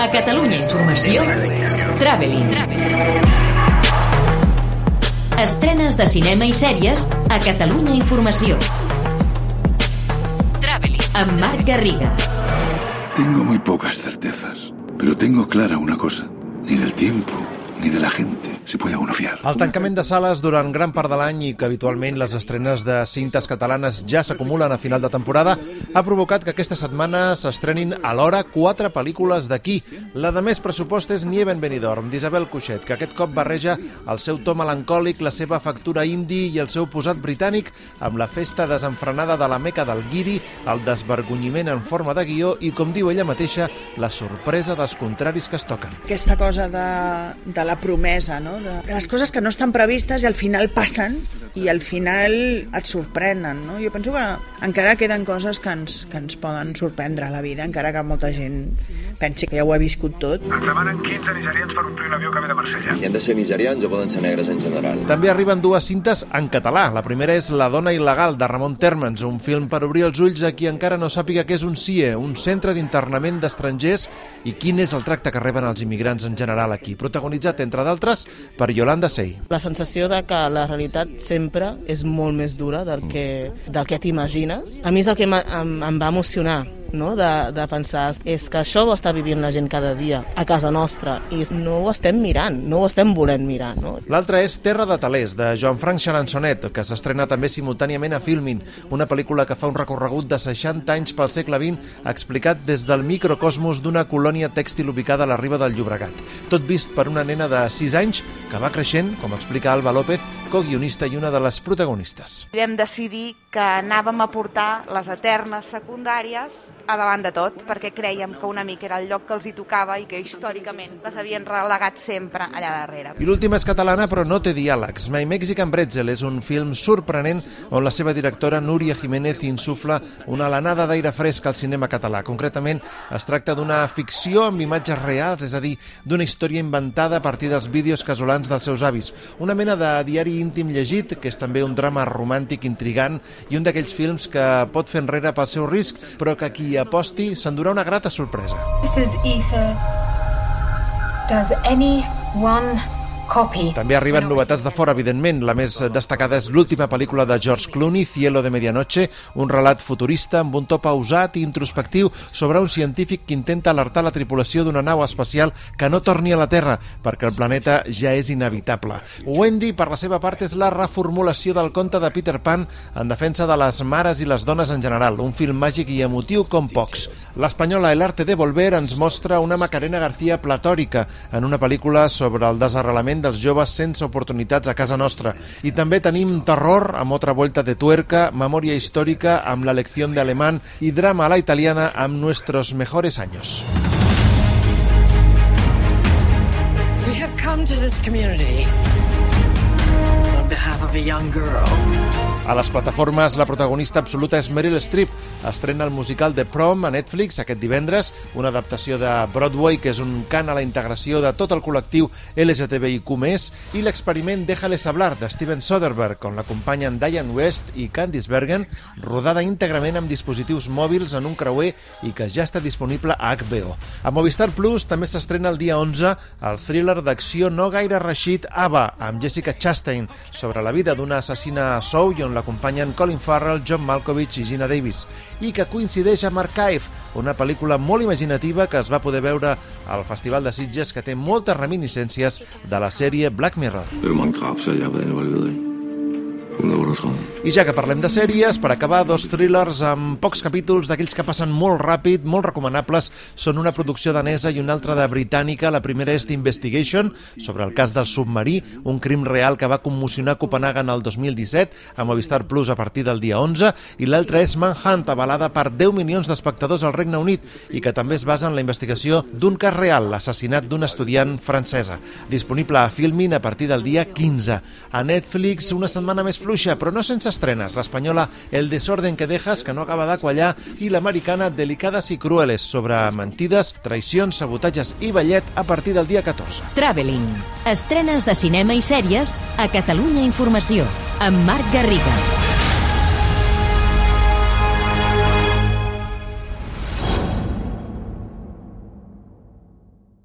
A Catalunya Informació, Traveling. Estrenes de cinema i sèries a Catalunya Informació. Traveling. Amb Marc Garriga. Tengo muy pocas certezas, pero tengo clara una cosa. Ni del tiempo, ni de la gente se puede uno fiar. El tancament de sales durant gran part de l'any i que habitualment les estrenes de cintes catalanes ja s'acumulen a final de temporada ha provocat que aquesta setmana s'estrenin alhora quatre pel·lícules d'aquí. La de més pressupost és Nieve en Benidorm, d'Isabel Cuixet, que aquest cop barreja el seu to melancòlic, la seva factura indi i el seu posat britànic amb la festa desenfrenada de la meca del guiri, el desvergonyiment en forma de guió i, com diu ella mateixa, la sorpresa dels contraris que es toquen. Aquesta cosa de, de la promesa, no? de, de les coses que no estan previstes i al final passen i al final et sorprenen. No? Jo penso que encara queden coses que ens, que ens poden sorprendre a la vida, encara que molta gent pensi que ja ho ha viscut tot. Ens demanen 15 nigerians per omplir un avió que ve de Marsella. I han de ser nigerians o poden ser negres en general. També arriben dues cintes en català. La primera és La dona il·legal, de Ramon Térmens, un film per obrir els ulls a qui encara no sàpiga què és un CIE, un centre d'internament d'estrangers i quin és el tracte que reben els immigrants en general aquí. Protagonitzat, entre d'altres, per Yolanda Sey. La sensació de que la realitat sempre és molt més dura del que, del que t'imagines. A mi és el que em, em va emocionar no? de, de pensar és que això ho està vivint la gent cada dia a casa nostra i no ho estem mirant, no ho estem volent mirar. No? L'altra és Terra de Talers, de Joan-Franc Charançonet, que s'estrena també simultàniament a Filmin, una pel·lícula que fa un recorregut de 60 anys pel segle XX, explicat des del microcosmos d'una colònia tèxtil ubicada a la riba del Llobregat. Tot vist per una nena de 6 anys que va creixent, com explica Alba López, co-guionista i una de les protagonistes. Vam decidir que anàvem a portar les eternes secundàries a davant de tot, perquè creiem que una mica era el lloc que els hi tocava i que històricament les havien relegat sempre allà darrere. I l'última és catalana però no té diàlegs. My Mexican Bretzel és un film sorprenent on la seva directora Núria Jiménez insufla una alenada d'aire fresc al cinema català. Concretament es tracta d'una ficció amb imatges reals, és a dir, d'una història inventada a partir dels vídeos casolans dels seus avis. Una mena de diari íntim llegit, que és també un drama romàntic intrigant i un d'aquells films que pot fer enrere pel seu risc, però que qui aposti s'endurà una grata sorpresa. This is Ether. Does anyone? També arriben novetats de fora, evidentment. La més destacada és l'última pel·lícula de George Clooney, Cielo de Medianoche, un relat futurista amb un to pausat i introspectiu sobre un científic que intenta alertar la tripulació d'una nau espacial que no torni a la Terra, perquè el planeta ja és inevitable. Wendy, per la seva part, és la reformulació del conte de Peter Pan en defensa de les mares i les dones en general, un film màgic i emotiu com pocs. L'espanyola El arte de volver ens mostra una Macarena García platòrica en una pel·lícula sobre el desarrelament dels joves sense oportunitats a casa nostra. I també tenim terror amb otra vuelta de tuerca, memòria històrica amb la lecció de i drama a la italiana amb nuestros mejores años. We have come to this community behalf of a young girl. A les plataformes, la protagonista absoluta és Meryl Streep. Estrena el musical The Prom a Netflix aquest divendres, una adaptació de Broadway que és un cant a la integració de tot el col·lectiu LGTBIQ+, i l'experiment Déjales hablar de Steven Soderbergh, on l'acompanyen Diane West i Candice Bergen, rodada íntegrament amb dispositius mòbils en un creuer i que ja està disponible a HBO. A Movistar Plus també s'estrena el dia 11 el thriller d'acció no gaire reixit Ava, amb Jessica Chastain, sobre la vida d'una assassina a sou i on l'acompanyen Colin Farrell, John Malkovich i Gina Davis, i que coincideix amb Archive, una pel·lícula molt imaginativa que es va poder veure al Festival de Sitges que té moltes reminiscències de la sèrie Black Mirror. Hvor mange drab ser jeg på den involveret i? 138. I ja que parlem de sèries, per acabar, dos thrillers amb pocs capítols d'aquells que passen molt ràpid, molt recomanables. Són una producció danesa i una altra de britànica. La primera és The Investigation, sobre el cas del submarí, un crim real que va commocionar Copenhagen el 2017, a Movistar Plus a partir del dia 11, i l'altra és Manhunt, avalada per 10 milions d'espectadors al Regne Unit, i que també es basa en la investigació d'un cas real, l'assassinat d'una estudiant francesa. Disponible a Filmin a partir del dia 15. A Netflix, una setmana més fluixa, però no sense estrenes. L'espanyola El desorden que dejas, que no acaba de quallar, i l'americana Delicades i crueles, sobre mentides, traïcions, sabotatges i ballet a partir del dia 14. Traveling. Estrenes de cinema i sèries a Catalunya Informació. Amb Marc Garriga.